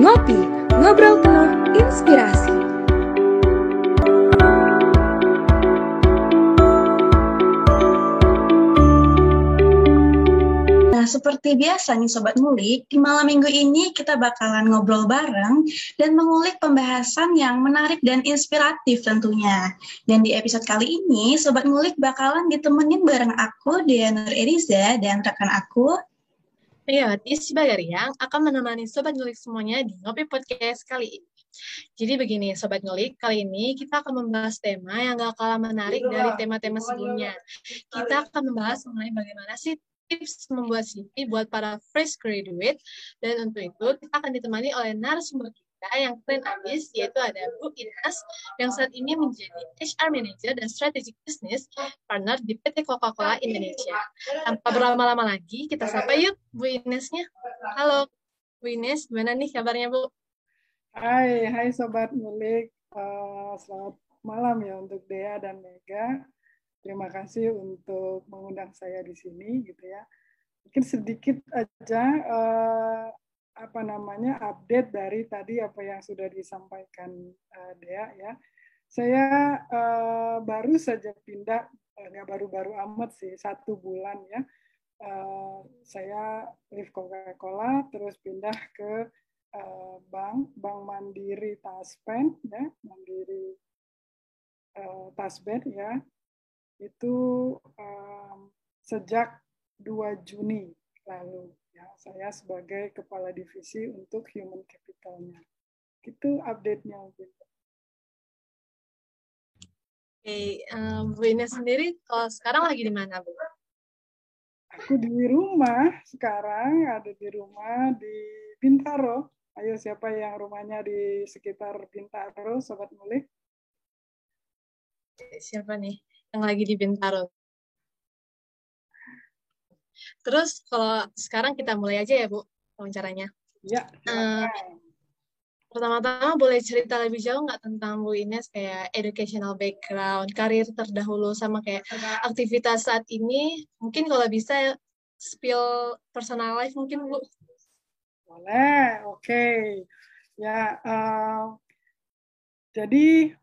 Ngopi, ngobrol penuh inspirasi. Nah, seperti biasa nih Sobat Ngulik, di malam minggu ini kita bakalan ngobrol bareng dan mengulik pembahasan yang menarik dan inspiratif tentunya. Dan di episode kali ini, Sobat Ngulik bakalan ditemenin bareng aku, Diana Eriza, dan rekan aku, Iya, Isi yang akan menemani Sobat Ngulik semuanya di Ngopi Podcast kali ini. Jadi begini, Sobat Ngulik, kali ini kita akan membahas tema yang gak kalah menarik dari tema-tema sebelumnya. Kita akan membahas mengenai bagaimana sih tips membuat CV buat para fresh graduate. Dan untuk itu, kita akan ditemani oleh narasumber kita yang keren abis, yaitu ada Bu Ines, yang saat ini menjadi HR Manager dan Strategic Business Partner di PT Coca-Cola Indonesia. Tanpa berlama-lama lagi, kita sapa yuk Bu Inesnya. Halo, Bu Ines, gimana nih kabarnya Bu? Hai, hai Sobat Mulik. Uh, selamat malam ya untuk Dea dan Mega. Terima kasih untuk mengundang saya di sini gitu ya. Mungkin sedikit aja uh, apa namanya update dari tadi apa yang sudah disampaikan uh, Dea ya. Saya uh, baru saja pindah, nggak uh, baru-baru amat sih, satu bulan ya. Uh, saya leave Coca-Cola, terus pindah ke uh, bank, Bank Mandiri Taspen ya, Mandiri uh, ya, itu um, sejak 2 Juni lalu ya saya sebagai kepala divisi untuk human capitalnya itu update-nya mungkin Oke, okay, um, Bu Ines sendiri kalau sekarang lagi di mana Bu? Aku di rumah sekarang ada di rumah di Bintaro. Ayo siapa yang rumahnya di sekitar Bintaro, sobat mulik? Siapa nih? yang lagi di Bintaro. Terus kalau sekarang kita mulai aja ya Bu wawancaranya. Ya. Uh, Pertama-tama boleh cerita lebih jauh nggak tentang Bu Ines kayak educational background, karir terdahulu sama kayak aktivitas saat ini. Mungkin kalau bisa spill personal life mungkin Bu. Boleh, oke. Okay. Ya, uh, jadi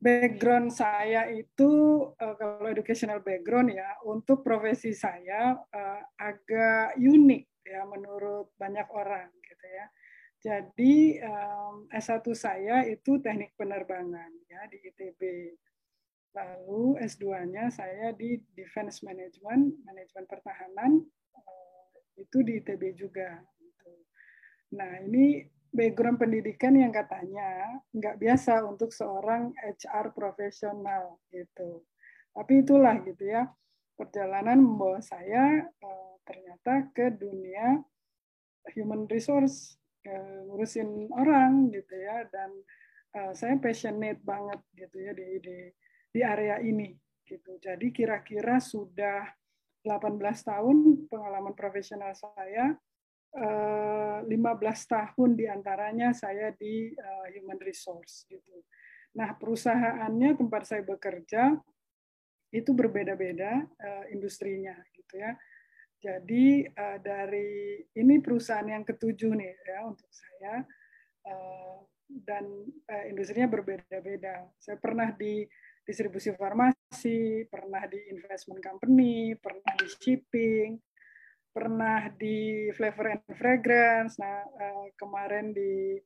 background saya itu uh, kalau educational background ya untuk profesi saya uh, agak unik ya menurut banyak orang gitu ya. Jadi um, S1 saya itu teknik penerbangan ya di ITB. Lalu S2-nya saya di Defense Management, manajemen pertahanan uh, itu di ITB juga. Gitu. Nah ini background pendidikan yang katanya nggak biasa untuk seorang HR profesional gitu. Tapi itulah gitu ya perjalanan membawa saya uh, ternyata ke dunia human resource ngurusin orang gitu ya dan uh, saya passionate banget gitu ya di di di area ini gitu. Jadi kira-kira sudah 18 tahun pengalaman profesional saya 15 eh, tahun di antaranya saya di uh, human resource gitu. Nah perusahaannya tempat saya bekerja itu berbeda-beda uh, industrinya gitu ya. Jadi dari ini perusahaan yang ketujuh nih ya untuk saya dan industrinya berbeda-beda. Saya pernah di distribusi farmasi, pernah di investment company, pernah di shipping, pernah di flavor and fragrance, nah uh, kemarin di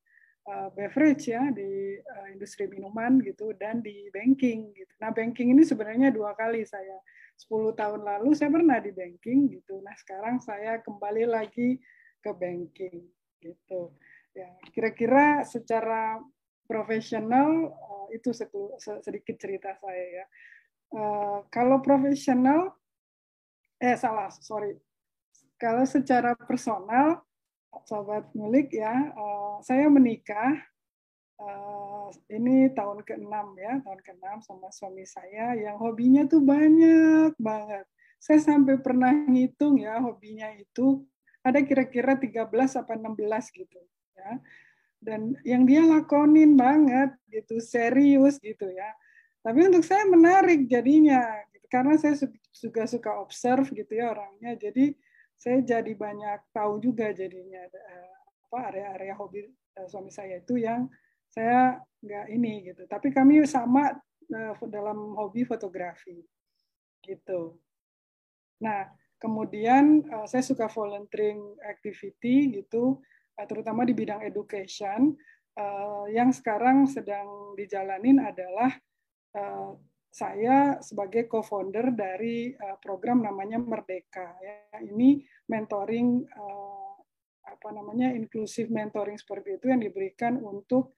uh, beverage ya, di uh, industri minuman gitu, dan di banking gitu. Nah banking ini sebenarnya dua kali saya. 10 tahun lalu saya pernah di banking gitu. Nah sekarang saya kembali lagi ke banking gitu. Ya kira-kira secara profesional uh, itu sedikit cerita saya ya. Kalau profesional, eh salah, sorry kalau secara personal, sobat ngulik ya, uh, saya menikah uh, ini tahun ke-6 ya, tahun ke-6 sama suami saya yang hobinya tuh banyak banget. Saya sampai pernah ngitung ya hobinya itu ada kira-kira 13 apa 16 gitu ya. Dan yang dia lakonin banget gitu, serius gitu ya. Tapi untuk saya menarik jadinya karena saya juga suka observe gitu ya orangnya. Jadi saya jadi banyak tahu juga jadinya eh, apa area-area hobi uh, suami saya itu yang saya nggak ini gitu. Tapi kami sama uh, dalam hobi fotografi gitu. Nah, kemudian saya suka volunteering activity gitu, terutama di bidang education. Yang sekarang sedang dijalanin adalah saya sebagai co-founder dari uh, program namanya Merdeka. Ya. Ini mentoring uh, apa namanya inklusif mentoring seperti itu yang diberikan untuk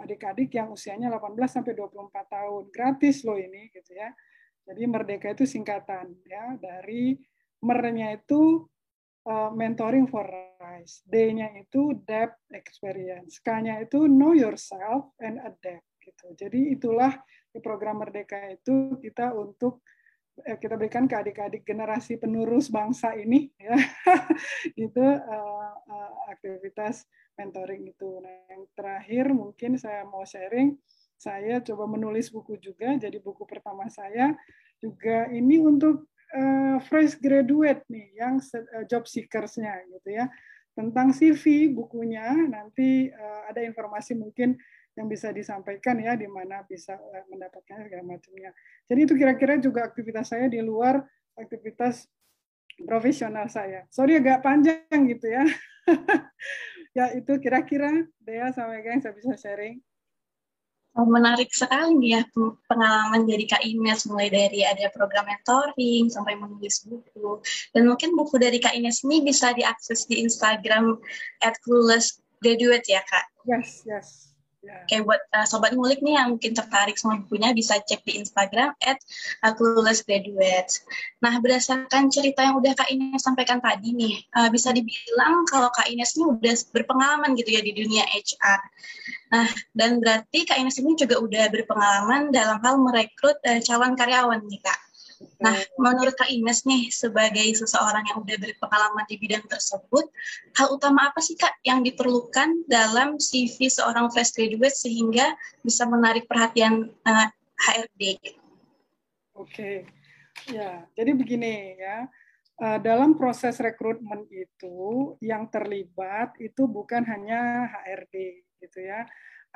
adik-adik uh, yang usianya 18 sampai 24 tahun. Gratis loh ini gitu ya. Jadi Merdeka itu singkatan ya dari mernya itu uh, mentoring for rise, D-nya itu depth experience, K-nya itu know yourself and adapt gitu. Jadi itulah di program Merdeka itu kita untuk eh, kita berikan ke adik-adik generasi penerus bangsa ini ya itu uh, uh, aktivitas mentoring itu. Nah, yang terakhir mungkin saya mau sharing saya coba menulis buku juga, jadi buku pertama saya juga ini untuk uh, fresh graduate nih, yang job seekers-nya gitu ya. Tentang CV bukunya, nanti ada informasi mungkin yang bisa disampaikan ya, di mana bisa uh, mendapatkannya segala macamnya. Jadi itu kira-kira juga aktivitas saya di luar aktivitas profesional saya. Sorry agak panjang gitu ya. ya itu kira-kira Dea sama yang saya bisa sharing. Oh, menarik sekali ya pengalaman dari Kak Ines mulai dari ada program mentoring sampai menulis buku dan mungkin buku dari Kak Ines ini bisa diakses di Instagram at clueless graduate ya Kak. Yes yes. Oke, buat uh, sobat ngulik nih yang mungkin tertarik sama bukunya bisa cek di Instagram at Graduates. Nah, berdasarkan cerita yang udah Kak Ines sampaikan tadi nih, uh, bisa dibilang kalau Kak Ines ini udah berpengalaman gitu ya di dunia HR. Nah, dan berarti Kak Ines ini juga udah berpengalaman dalam hal merekrut uh, calon karyawan nih Kak. Nah, menurut Kak Ines nih, sebagai seseorang yang udah berpengalaman di bidang tersebut, hal utama apa sih Kak yang diperlukan dalam CV seorang fresh graduate sehingga bisa menarik perhatian uh, HRD? Oke, ya, jadi begini ya, uh, dalam proses rekrutmen itu yang terlibat itu bukan hanya HRD gitu ya,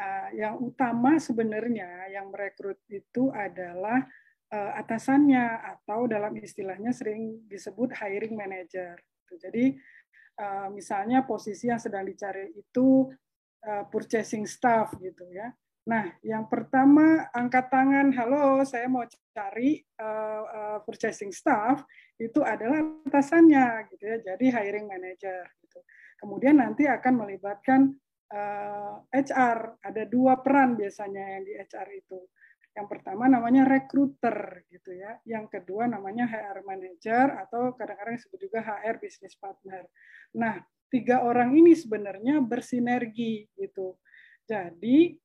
uh, yang utama sebenarnya yang merekrut itu adalah atasannya atau dalam istilahnya sering disebut hiring manager. Jadi uh, misalnya posisi yang sedang dicari itu uh, purchasing staff gitu ya. Nah, yang pertama angkat tangan, halo, saya mau cari purchasing staff itu adalah atasannya gitu ya. Jadi hiring manager gitu. Kemudian nanti akan melibatkan HR. Ada dua peran biasanya yang di HR itu yang pertama namanya recruiter gitu ya. Yang kedua namanya HR manager atau kadang-kadang disebut juga HR business partner. Nah, tiga orang ini sebenarnya bersinergi gitu. Jadi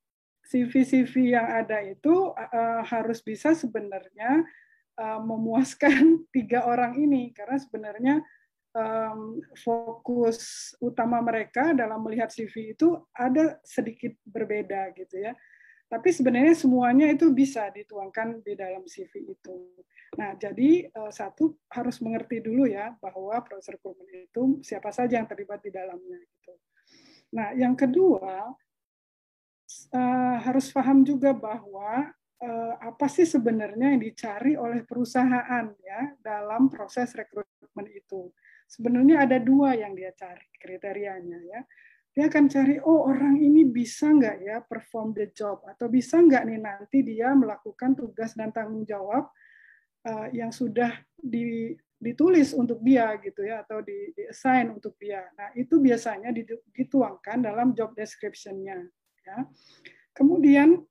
CV-CV yang ada itu uh, harus bisa sebenarnya uh, memuaskan tiga orang ini karena sebenarnya um, fokus utama mereka dalam melihat CV itu ada sedikit berbeda gitu ya. Tapi sebenarnya semuanya itu bisa dituangkan di dalam CV itu. Nah, jadi eh, satu harus mengerti dulu ya bahwa proses rekrutmen itu siapa saja yang terlibat di dalamnya gitu. Nah, yang kedua eh, harus paham juga bahwa eh, apa sih sebenarnya yang dicari oleh perusahaan ya dalam proses rekrutmen itu. Sebenarnya ada dua yang dia cari kriterianya ya dia akan cari oh orang ini bisa nggak ya perform the job atau bisa nggak nih nanti dia melakukan tugas dan tanggung jawab uh, yang sudah di, ditulis untuk dia gitu ya atau di, assign untuk dia. Nah itu biasanya dituangkan dalam job description-nya. Ya. Kemudian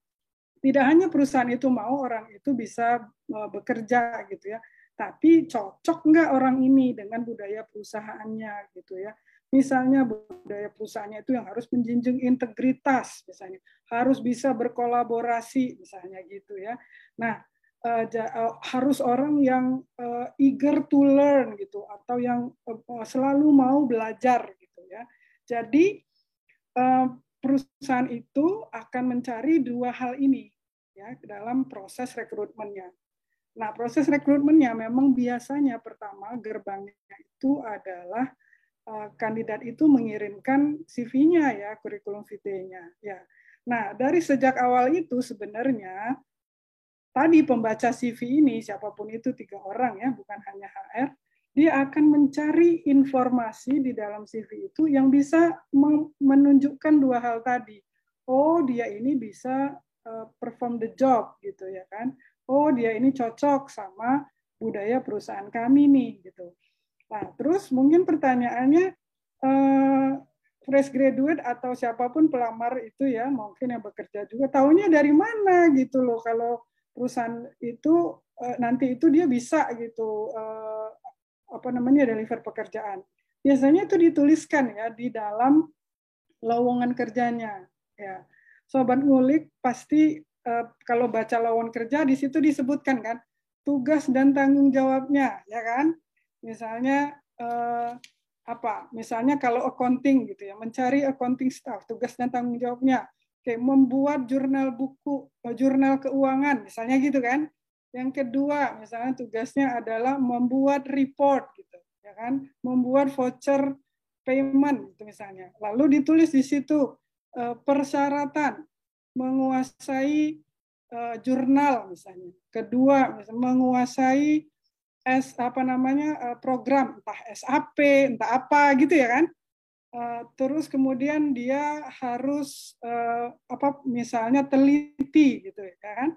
tidak hanya perusahaan itu mau orang itu bisa uh, bekerja gitu ya, tapi cocok nggak orang ini dengan budaya perusahaannya gitu ya Misalnya budaya perusahaannya itu yang harus menjunjung integritas, misalnya harus bisa berkolaborasi, misalnya gitu ya. Nah, uh, uh, harus orang yang uh, eager to learn gitu, atau yang selalu mau belajar gitu ya. Jadi perusahaan itu akan mencari dua hal ini ya dalam proses rekrutmennya. Nah, proses rekrutmennya memang biasanya pertama gerbangnya itu adalah kandidat itu mengirimkan CV-nya ya, kurikulum vitae-nya. Ya. Nah, dari sejak awal itu sebenarnya tadi pembaca CV ini siapa pun itu tiga orang ya, bukan hanya HR, dia akan mencari informasi di dalam CV itu yang bisa menunjukkan dua hal tadi. Oh, dia ini bisa uh, perform the job gitu ya kan. Oh, dia ini cocok sama budaya perusahaan kami nih gitu. Nah, terus mungkin pertanyaannya uh, fresh graduate atau siapa pun pelamar itu ya mungkin yang bekerja juga tahunya dari mana gitu loh kalau perusahaan itu uh, nanti itu dia bisa gitu uh, apa namanya deliver pekerjaan. Biasanya itu dituliskan ya di dalam lowongan kerjanya ya. Sobat ngulik pasti uh, kalau baca lowongan kerja di situ disebutkan kan tugas dan tanggung jawabnya, ya kan? Misalnya eh, apa? Misalnya kalau accounting gitu ya, mencari accounting staff, tugas dan tanggung jawabnya. Oke, membuat jurnal buku, eh, jurnal keuangan, misalnya gitu kan? Yang kedua, misalnya tugasnya adalah membuat report gitu, ya kan? Membuat voucher payment gitu misalnya. Lalu ditulis di situ eh, persyaratan menguasai uh, jurnal misalnya. Kedua, misalnya menguasai S apa namanya uh, program entah SAP, entah apa gitu ya kan. Uh, terus kemudian dia harus uh, apa misalnya teliti gitu ya kan?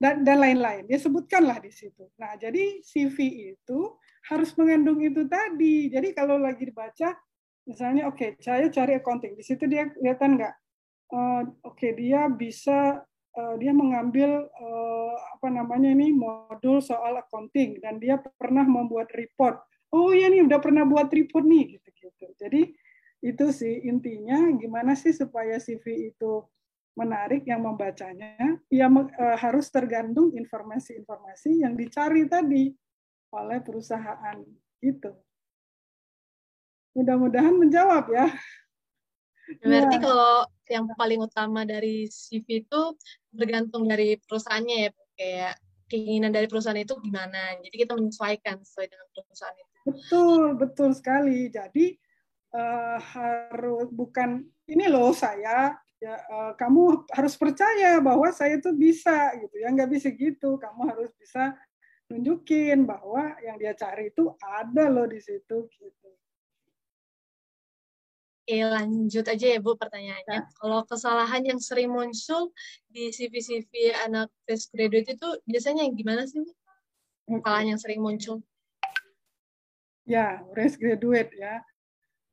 Dan dan lain-lain. Dia sebutkanlah di situ. Nah jadi CV itu harus mengandung itu tadi. Jadi kalau lagi dibaca misalnya oke okay, saya cari accounting. Di situ dia kelihatan nggak? Oke okay, dia bisa uh, dia mengambil uh, apa namanya ini modul soal accounting dan dia pernah membuat report. Oh ya nih udah pernah buat report nih gitu-gitu. Jadi itu sih intinya gimana sih supaya CV itu menarik yang membacanya ya uh, harus tergantung informasi-informasi yang dicari tadi oleh perusahaan itu. Mudah-mudahan menjawab ya. Berarti ya. kalau yang paling utama dari CV itu bergantung dari perusahaannya ya, kayak keinginan dari perusahaan itu gimana. Jadi kita menyesuaikan sesuai dengan perusahaan itu. Betul, betul sekali. Jadi uh, harus bukan ini loh saya ya uh, kamu harus percaya bahwa saya itu bisa gitu ya nggak bisa gitu kamu harus bisa nunjukin bahwa yang dia cari itu ada loh di situ gitu Oke, lanjut aja ya Bu pertanyaannya. Ya. Kalau kesalahan yang sering muncul di CV-CV anak fresh graduate itu biasanya gimana sih Bu? Kesalahan yang sering muncul? Ya, fresh graduate ya.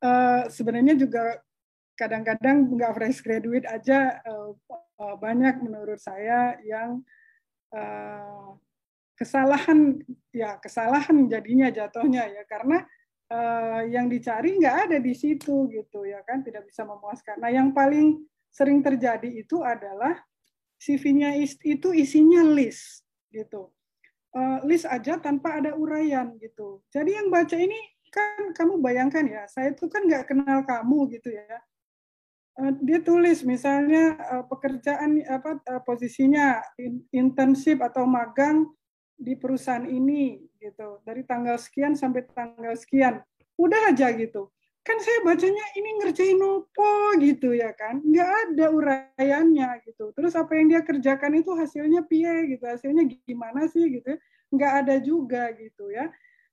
Uh, sebenarnya juga kadang-kadang nggak fresh graduate aja uh, uh, banyak menurut saya yang uh, kesalahan ya kesalahan jadinya jatuhnya ya karena uh, yang dicari nggak ada di situ gitu ya kan tidak bisa memuaskan. Nah yang paling sering terjadi itu adalah CV-nya itu isinya list gitu. Uh, list aja tanpa ada uraian gitu. Jadi yang baca ini kan kamu bayangkan ya, saya itu kan nggak kenal kamu gitu ya. Uh, dia tulis misalnya pekerjaan apa posisinya intensif atau magang di perusahaan ini gitu. Dari tanggal sekian sampai tanggal sekian. Udah aja gitu. Kan saya bacanya ini ngerjain opo gitu ya kan. Nggak ada uraiannya gitu. Terus apa yang dia kerjakan itu hasilnya pie gitu. Hasilnya gimana sih gitu nggak ada juga gitu ya.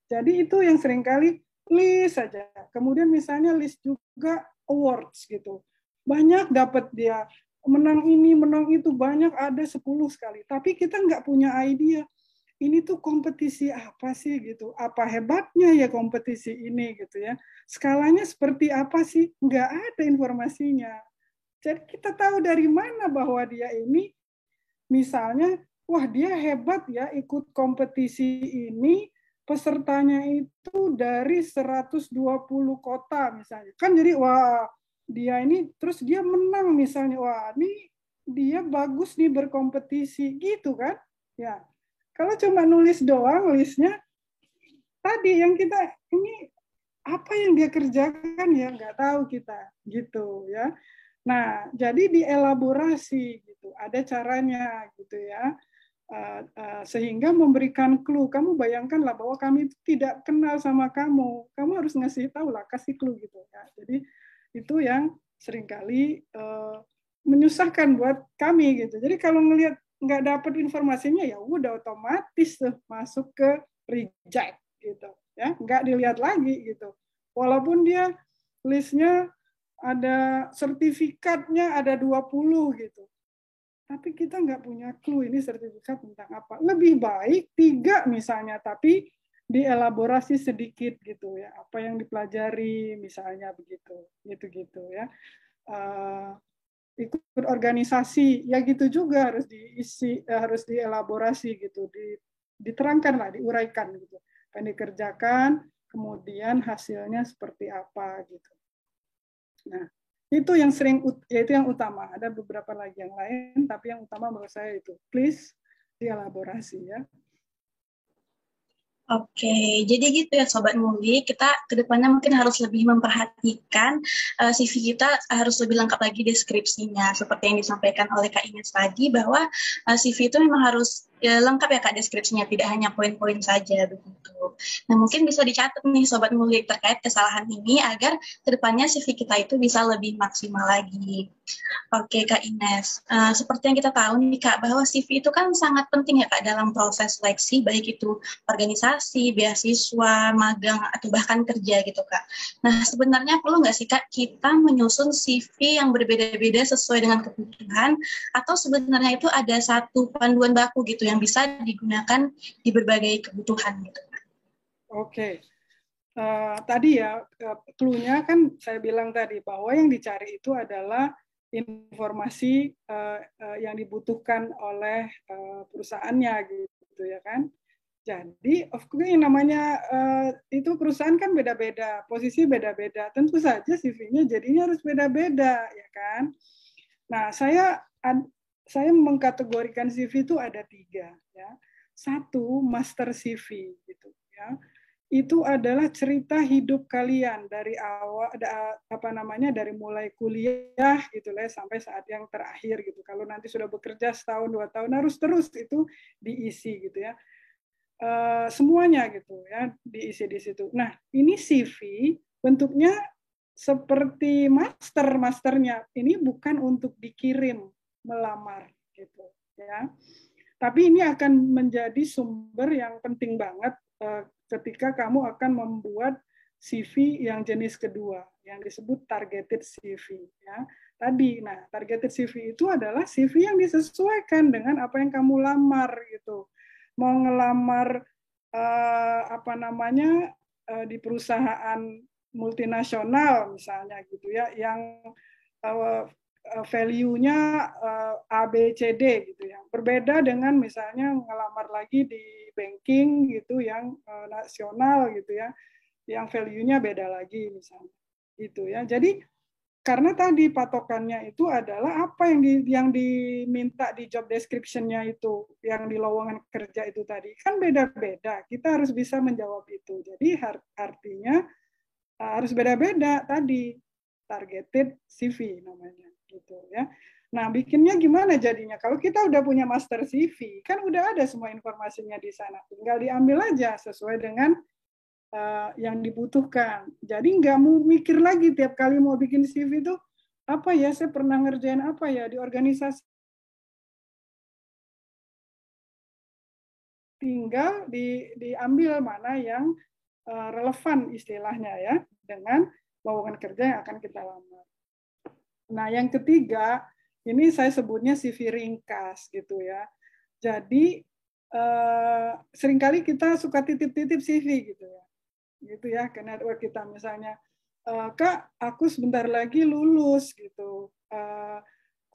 Jadi itu yang sering kali list saja kemudian misalnya list juga awards gitu. Banyak dapat dia. Menang ini menang itu banyak ada 10 sekali. Tapi kita nggak punya idea ini tuh kompetisi apa sih gitu? Apa hebatnya ya kompetisi ini gitu ya? Skalanya seperti apa sih? Nggak ada informasinya. Jadi kita tahu dari mana bahwa dia ini misalnya, wah dia hebat ya ikut kompetisi ini, pesertanya itu dari 120 kota misalnya. Kan jadi wah dia ini terus dia menang misalnya, wah ini dia bagus nih berkompetisi gitu kan? Ya, kalau cuma nulis doang listnya, tadi yang kita ini apa yang dia kerjakan ya nggak tahu kita gitu ya. Nah jadi dielaborasi gitu, ada caranya gitu ya. uh, uh, sehingga memberikan clue. Kamu bayangkanlah bahwa kami tidak kenal sama kamu, kamu harus ngasih tahu lah, kasih clue gitu ya. Jadi itu yang sering kali uh, menyusahkan buat kami gitu. Jadi kalau ngelihat nggak dapat informasinya ya udah otomatis tuh masuk ke reject gitu ya. Nggak dilihat lagi gitu. Walaupun dia listnya ada sertifikatnya ada 20 gitu. Tapi kita nggak punya clue ini sertifikat tentang apa. Lebih baik tiga misalnya tapi dielaborasi sedikit gitu ya. Apa yang dipelajari misalnya begitu gitu gitu ya. Uh, ikut organisasi. Ya gitu juga harus diisi eh, harus dielaborasi gitu di, diterangkan lah diuraikan gitu. Kan dikerjakan kemudian hasilnya seperti apa gitu. Nah itu yang sering yaitu yang utama. Ada beberapa lagi yang lain tapi yang utama menurut saya itu please dielaborasi ya Oke, jadi gitu ya Sobat Muli, kita ke depannya mungkin harus lebih memperhatikan uh, CV kita harus lebih lengkap lagi deskripsinya, seperti yang disampaikan oleh Kak Ines tadi, bahwa uh, CV itu memang harus ya, lengkap ya Kak deskripsinya, tidak hanya poin-poin saja begitu. Nah mungkin bisa dicatat nih Sobat Mulik terkait kesalahan ini agar ke depannya CV kita itu bisa lebih maksimal lagi. Oke Kak Ines, uh, seperti yang kita tahu nih Kak, bahwa CV itu kan sangat penting ya Kak dalam proses seleksi, baik itu organisasi, beasiswa, magang, atau bahkan kerja gitu Kak. Nah sebenarnya perlu nggak sih Kak kita menyusun CV yang berbeda-beda sesuai dengan kebutuhan, atau sebenarnya itu ada satu panduan baku gitu yang bisa digunakan di berbagai kebutuhan gitu. Oke. Uh, tadi ya, uh, clue-nya kan saya bilang tadi bahwa yang dicari itu adalah informasi uh, uh, yang dibutuhkan oleh uh, perusahaannya gitu ya kan. Jadi of course yang namanya uh, itu perusahaan kan beda-beda, posisi beda-beda. Tentu saja CV-nya jadinya harus beda-beda ya kan. Nah saya saya mengkategorikan CV itu ada tiga ya. Satu master CV gitu ya. Itu adalah cerita hidup kalian dari awal apa namanya dari mulai kuliah gitu lah sampai saat yang terakhir gitu. Kalau nanti sudah bekerja setahun dua tahun harus terus itu diisi gitu ya. Uh, semuanya gitu ya diisi di situ. Nah ini CV bentuknya seperti master masternya ini bukan untuk dikirim melamar gitu ya. Tapi ini akan menjadi sumber yang penting banget uh, ketika kamu akan membuat CV yang jenis kedua yang disebut targeted CV ya. Tadi nah targeted CV itu adalah CV yang disesuaikan dengan apa yang kamu lamar gitu. Mau ngelamar uh, apa namanya uh, di perusahaan multinasional misalnya gitu ya yang Eh, value-nya uh, A, B, C, D gitu ya. Berbeda dengan misalnya ngelamar lagi di banking gitu yang uh, nasional gitu ya, yang value-nya beda lagi misalnya. Gitu ya. Jadi karena tadi patokannya itu adalah apa yang di, yang diminta di job description-nya itu, yang di lowongan kerja itu tadi kan beda-beda. Kita harus bisa menjawab itu. Jadi artinya harus beda-beda tadi targeted CV namanya gitu ya. Nah, bikinnya gimana jadinya? Kalau kita udah punya master CV, kan udah ada semua informasinya di sana. Tinggal diambil aja sesuai dengan uh, yang dibutuhkan. Jadi nggak mau mikir lagi tiap kali mau bikin CV itu apa ya? Saya pernah ngerjain apa ya di organisasi. Tinggal di, diambil mana yang uh, relevan istilahnya ya dengan lowongan kerja yang akan kita lamar. Nah, yang ketiga, ini saya sebutnya CV ringkas gitu ya. Jadi eh, sering kali kita suka titip-titip CV gitu ya. Gitu ya ke network kita misalnya, eh, "Kak, aku sebentar lagi lulus gitu. Eh,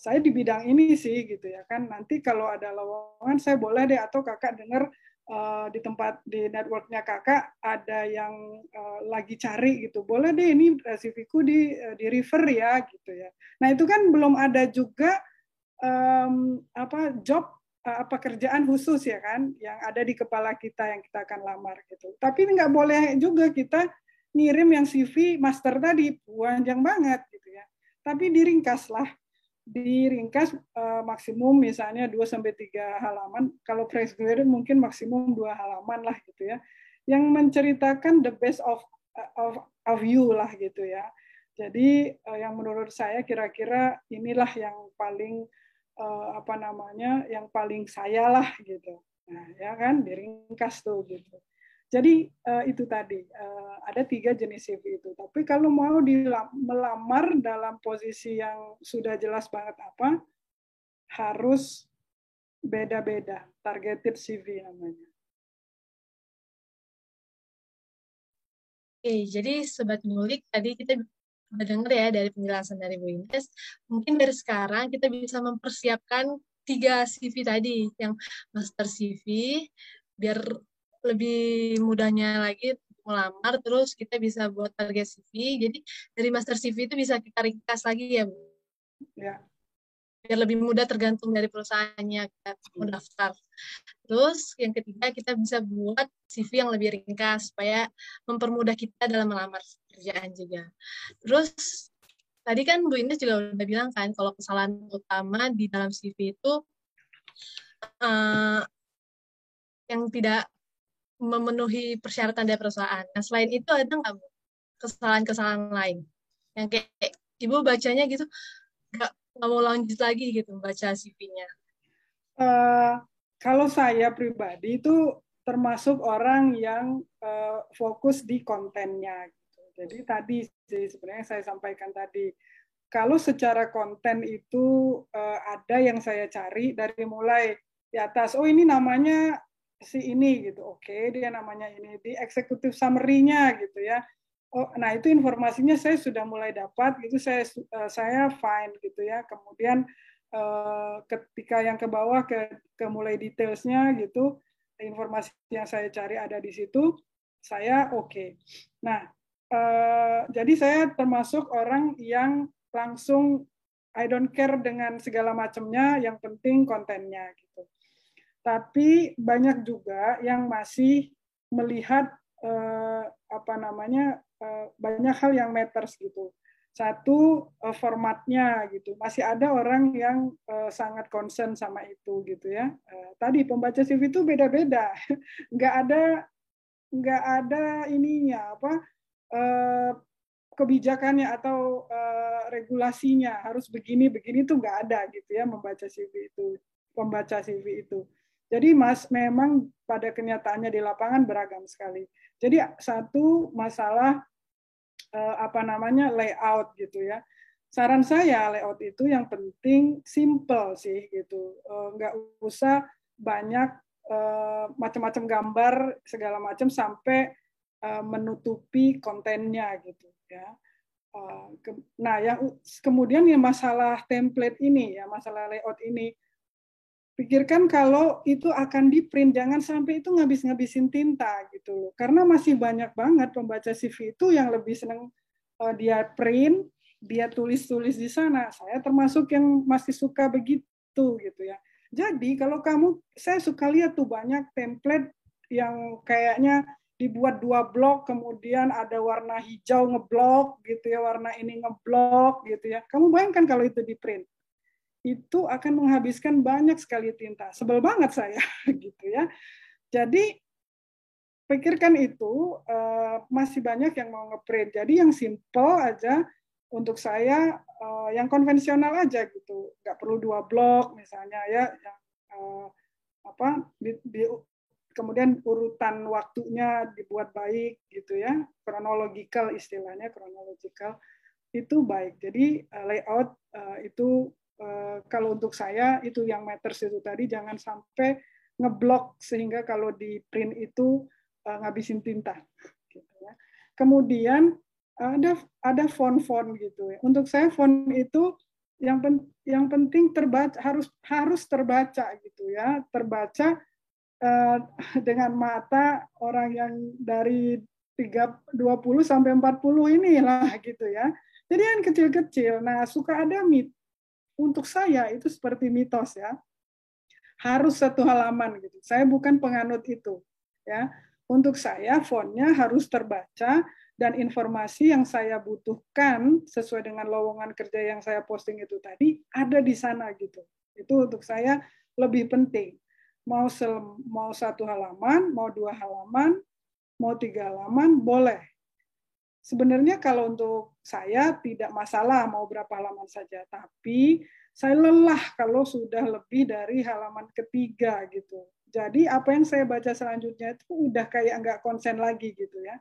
saya di bidang ini sih gitu ya kan. Nanti kalau ada lowongan saya boleh deh atau Kakak dengar uh, di tempat di networknya kakak ada yang uh, lagi cari gitu. Boleh deh ini CV-ku di uh, di refer ya gitu ya. Nah itu kan belum ada juga um, apa job uh, apa kerjaan khusus ya kan yang ada di kepala kita yang kita akan lamar gitu. Tapi nggak boleh juga kita ngirim yang CV master tadi panjang banget gitu ya. Tapi diringkas lah diringkas uh, maksimum misalnya 2 sampai 3 halaman. Kalau fresh graduate mungkin maksimum 2 halaman lah gitu ya. Yang menceritakan the best of of of you lah gitu ya. Jadi uh, yang menurut saya kira-kira inilah yang paling uh, apa namanya? yang paling saya lah gitu. Nah, ya kan diringkas tuh gitu. Jadi uh, itu tadi uh, ada tiga jenis CV itu. Tapi kalau mau melamar dalam posisi yang sudah jelas banget apa, harus beda-beda, targeted CV namanya. Oke, jadi sobat ngulik tadi kita udah dengar ya dari penjelasan dari Bu Ines. Mungkin dari sekarang kita bisa mempersiapkan tiga CV tadi, yang master CV, biar lebih mudahnya lagi melamar terus kita bisa buat target CV jadi dari master CV itu bisa kita ringkas lagi ya Bu. Ya. Biar lebih mudah tergantung dari perusahaannya kita mau daftar. Terus yang ketiga kita bisa buat CV yang lebih ringkas supaya mempermudah kita dalam melamar pekerjaan juga. Terus tadi kan Bu Ines juga udah bilang kan kalau kesalahan utama di dalam CV itu uh, yang tidak memenuhi persyaratan dari perusahaan. Nah, selain itu ada nggak kesalahan-kesalahan lain yang kayak ibu bacanya gitu nggak mau lanjut lagi gitu baca CV-nya? Uh, eh, kalau saya pribadi itu termasuk orang yang uh, fokus di kontennya. Gitu. Jadi tadi sih sebenarnya saya sampaikan tadi kalau secara konten itu uh, ada yang saya cari dari mulai di atas. Oh ini namanya si ini gitu. Oke, dia namanya ini di eksekutif summary-nya gitu ya. Oh, nah itu informasinya saya sudah mulai dapat gitu saya uh, saya fine gitu ya. Kemudian uh, ketika yang ke bawah ke ke mulai detailsnya gitu, informasi yang saya cari ada di situ, saya oke. Okay. Nah, uh, jadi saya termasuk orang yang langsung I don't care dengan segala macamnya, yang penting kontennya gitu tapi banyak juga yang masih melihat eh, apa namanya eh, banyak hal yang matters gitu. Satu eh, formatnya gitu. Masih ada orang yang eh, sangat concern sama itu gitu ya. Eh, tadi pembaca CV itu beda-beda. nggak ada nggak ada ininya apa eh, kebijakannya atau uh, regulasinya harus begini begini tuh nggak ada gitu ya membaca CV itu pembaca CV itu jadi Mas memang pada kenyataannya di lapangan beragam sekali. Jadi satu masalah eh, apa namanya layout gitu ya. Saran saya layout itu yang penting simple sih gitu. Eh, nggak usah banyak eh, macam-macam gambar segala macam sampai menutupi kontennya gitu ya. Nah, yang kemudian yang masalah template ini ya, masalah layout ini pikirkan kalau itu akan di print jangan sampai itu ngabis-ngabisin tinta gitu loh. Karena masih banyak banget pembaca CV itu yang lebih seneng uh, dia print dia tulis-tulis di sana. Saya termasuk yang masih suka begitu gitu ya. Jadi kalau kamu saya suka lihat tuh banyak template yang kayaknya dibuat dua blok kemudian ada warna hijau ngeblok gitu ya warna ini ngeblok gitu ya. Kamu bayangkan kalau itu di print itu akan menghabiskan banyak sekali tinta. Sebel banget saya gitu ya. Jadi pikirkan itu uh, masih banyak yang mau ngeprint. Jadi yang simple aja untuk saya uh, yang konvensional aja gitu. Nggak perlu dua blok misalnya ya yang uh, apa di, di, kemudian urutan waktunya dibuat baik gitu ya. Kronologikal istilahnya kronologikal itu baik. Jadi layout itu Eh, kalau untuk saya itu yang matters itu tadi jangan sampai ngeblok sehingga kalau di print itu uh, ngabisin tinta. Gitu ya. Kemudian ada ada font-font gitu ya. Untuk saya font itu yang pen, yang penting terbaca harus harus terbaca gitu ya, terbaca dengan mata orang yang dari 3, 20 sampai 40 inilah gitu ya. Jadi yang kecil-kecil. Nah, suka ada mit untuk saya itu seperti mitos ya. Harus satu halaman gitu. Saya bukan penganut itu ya. Untuk saya fontnya harus terbaca dan informasi yang saya butuhkan sesuai dengan lowongan kerja yang saya posting itu tadi ada di sana gitu. Itu untuk saya lebih penting. Mau sel, mau satu halaman, mau dua halaman, mau tiga halaman, boleh. Sebenarnya kalau untuk saya tidak masalah mau berapa halaman saja, tapi saya lelah kalau sudah lebih dari halaman ketiga gitu. Jadi apa yang saya baca selanjutnya itu udah kayak nggak konsen lagi gitu ya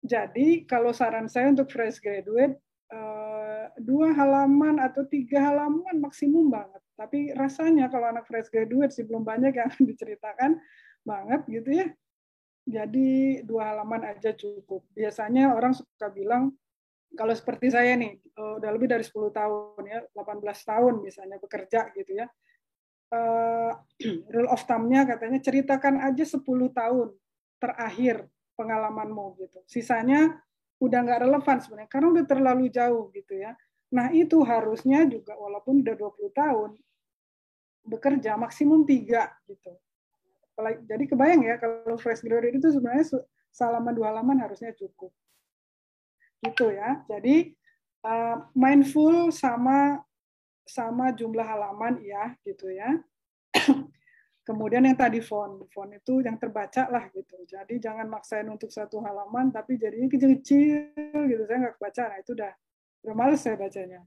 jadi kalau saran saya untuk fresh graduate eh, dua halaman atau tiga halaman maksimum banget. Tapi rasanya kalau anak fresh graduate sih belum banyak yang diceritakan banget gitu ya. Jadi dua halaman aja cukup. Biasanya orang suka bilang kalau seperti saya nih eh, udah lebih dari 10 tahun ya, 18 tahun misalnya bekerja gitu ya. Uh, rule of thumb-nya katanya ceritakan aja 10 tahun terakhir pengalamanmu gitu. Sisanya udah nggak relevan sebenarnya karena udah terlalu jauh gitu ya. Nah itu harusnya juga walaupun udah 20 tahun bekerja maksimum tiga gitu. Jadi kebayang ya kalau fresh graduate itu sebenarnya salaman dua halaman harusnya cukup. Gitu ya. Jadi uh, mindful sama sama jumlah halaman ya gitu ya. Kemudian yang tadi font, font itu yang terbaca lah gitu. Jadi jangan maksain untuk satu halaman, tapi jadinya kecil-kecil gitu. Saya nggak baca, nah itu udah udah males saya bacanya.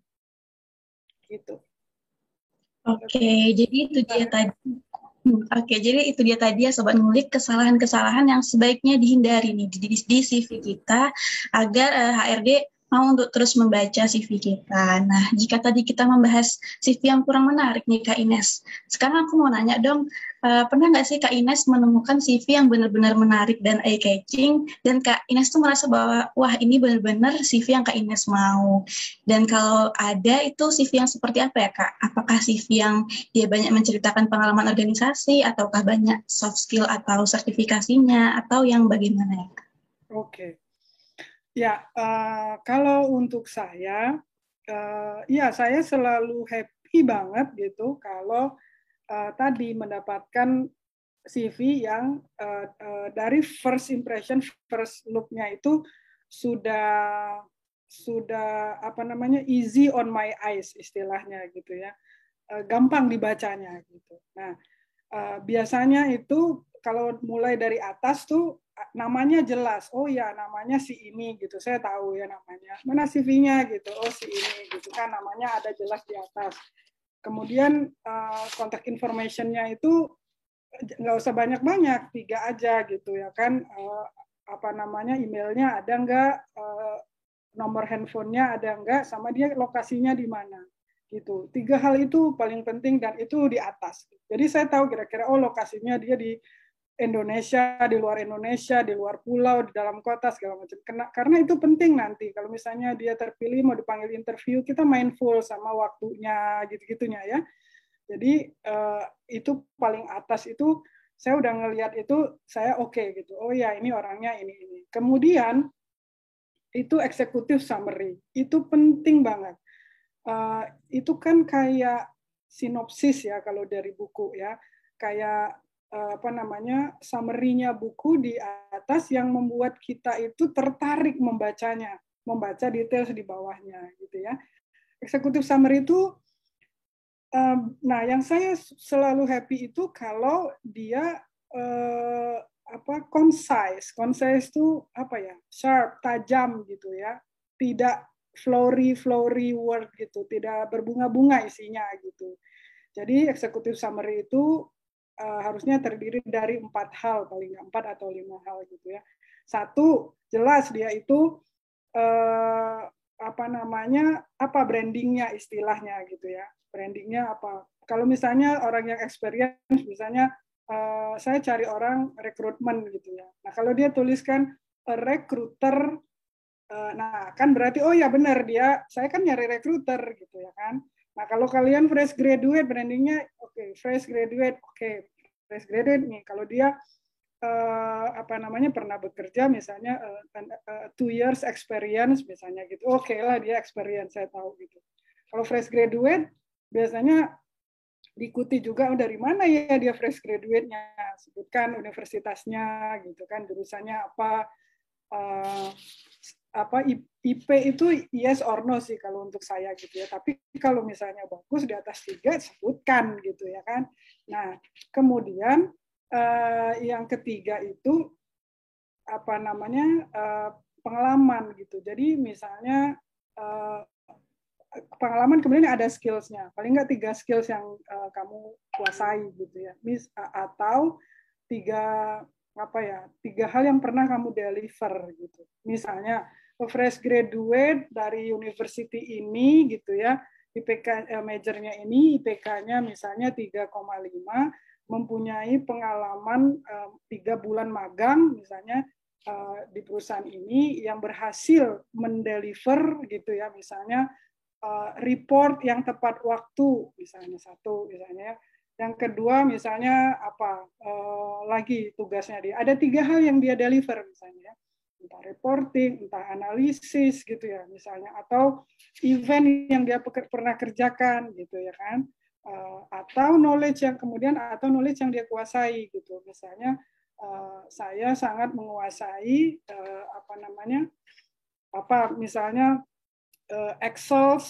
Gitu. Oke, okay, jadi itu dia tadi. Hmm, oke, jadi itu dia tadi ya Sobat Ngulik, kesalahan-kesalahan yang sebaiknya dihindari nih di, di, di CV kita agar uh, eh, HRD mau untuk terus membaca CV kita. Nah, jika tadi kita membahas CV yang kurang menarik nih Kak Ines, sekarang aku mau nanya dong, uh, pernah nggak sih Kak Ines menemukan CV yang benar-benar menarik dan eye-catching, dan Kak Ines tuh merasa bahwa, wah ini benar-benar CV yang Kak Ines mau. Dan kalau ada, itu CV yang seperti apa ya Kak? Apakah CV yang dia banyak menceritakan pengalaman organisasi, ataukah banyak soft skill atau sertifikasinya, atau yang bagaimana ya? Oke. Okay. Ya, uh, kalau untuk saya, uh, ya saya selalu happy banget gitu kalau uh, tadi mendapatkan CV yang uh, uh, dari first impression, first look-nya itu sudah sudah apa namanya easy on my eyes istilahnya gitu ya, uh, gampang dibacanya gitu. Nah, uh, biasanya itu kalau mulai dari atas tuh namanya jelas. Oh ya, namanya si ini gitu. Saya tahu ya namanya. Mana CV-nya gitu. Oh si ini gitu kan namanya ada jelas di atas. Kemudian uh, kontak information-nya itu nggak usah banyak-banyak, tiga aja gitu ya kan. Uh, apa namanya emailnya ada nggak, uh, nomor handphonenya ada nggak, sama dia lokasinya di mana gitu. Tiga hal itu paling penting dan itu di atas. Jadi saya tahu kira-kira oh lokasinya dia di Indonesia, di luar Indonesia, di luar pulau, di dalam kota segala macam. Karena itu penting nanti kalau misalnya dia terpilih mau dipanggil interview, kita mindful sama waktunya gitu-gitunya ya. Jadi uh, itu paling atas itu saya udah ngelihat itu saya oke okay, gitu. Oh ya ini orangnya ini ini. Kemudian itu eksekutif summary itu penting banget. Uh, itu kan kayak sinopsis ya kalau dari buku ya kayak apa namanya summary-nya buku di atas yang membuat kita itu tertarik membacanya, membaca detail di bawahnya gitu ya. Eksekutif summary itu nah yang saya selalu happy itu kalau dia uh, apa concise. Concise itu apa ya? sharp, tajam gitu ya. Tidak flowery flowery word gitu, tidak berbunga-bunga isinya gitu. Jadi eksekutif summary itu uh, harusnya terdiri dari empat hal paling empat atau lima hal gitu ya. Satu jelas dia itu uh, apa namanya apa brandingnya istilahnya gitu ya. Brandingnya apa? Kalau misalnya orang yang experience misalnya uh, saya cari orang rekrutmen gitu ya. Nah kalau dia tuliskan recruiter nah kan berarti oh ya benar dia saya kan nyari recruiter gitu ya kan Nah, kalau kalian fresh graduate, brandingnya oke, okay, fresh graduate, oke, okay, fresh graduate nih. Kalau dia uh, apa namanya pernah bekerja, misalnya uh, uh, two years experience, misalnya gitu, oke okay lah dia experience, saya tahu gitu. Kalau fresh graduate, biasanya diikuti juga oh, dari mana ya dia fresh graduate-nya, sebutkan universitasnya, gitu kan, jurusannya apa, apa IP itu yes or no sih kalau untuk saya gitu ya. Tapi kalau misalnya bagus di atas tiga sebutkan gitu ya kan. Nah kemudian uh, yang ketiga itu apa namanya uh, pengalaman gitu. Jadi misalnya uh, pengalaman kemudian ada skillsnya. Paling nggak tiga skills yang uh, kamu kuasai gitu ya. Mis atau tiga apa ya tiga hal yang pernah kamu deliver gitu. Misalnya fresh graduate dari university ini gitu ya IPK eh, majornya ini IPK-nya misalnya 3,5 mempunyai pengalaman eh, tiga bulan magang misalnya eh, di perusahaan ini yang berhasil mendeliver gitu ya misalnya report yang tepat waktu misalnya satu misalnya yang kedua misalnya apa lagi tugasnya dia. Ada tiga hal yang dia deliver misalnya entah reporting, entah analisis gitu ya misalnya atau event yang dia pernah kerjakan gitu ya kan. Uh, atau knowledge yang kemudian atau knowledge yang dia kuasai gitu. Misalnya uh, saya sangat menguasai uh, apa namanya apa misalnya uh, Excel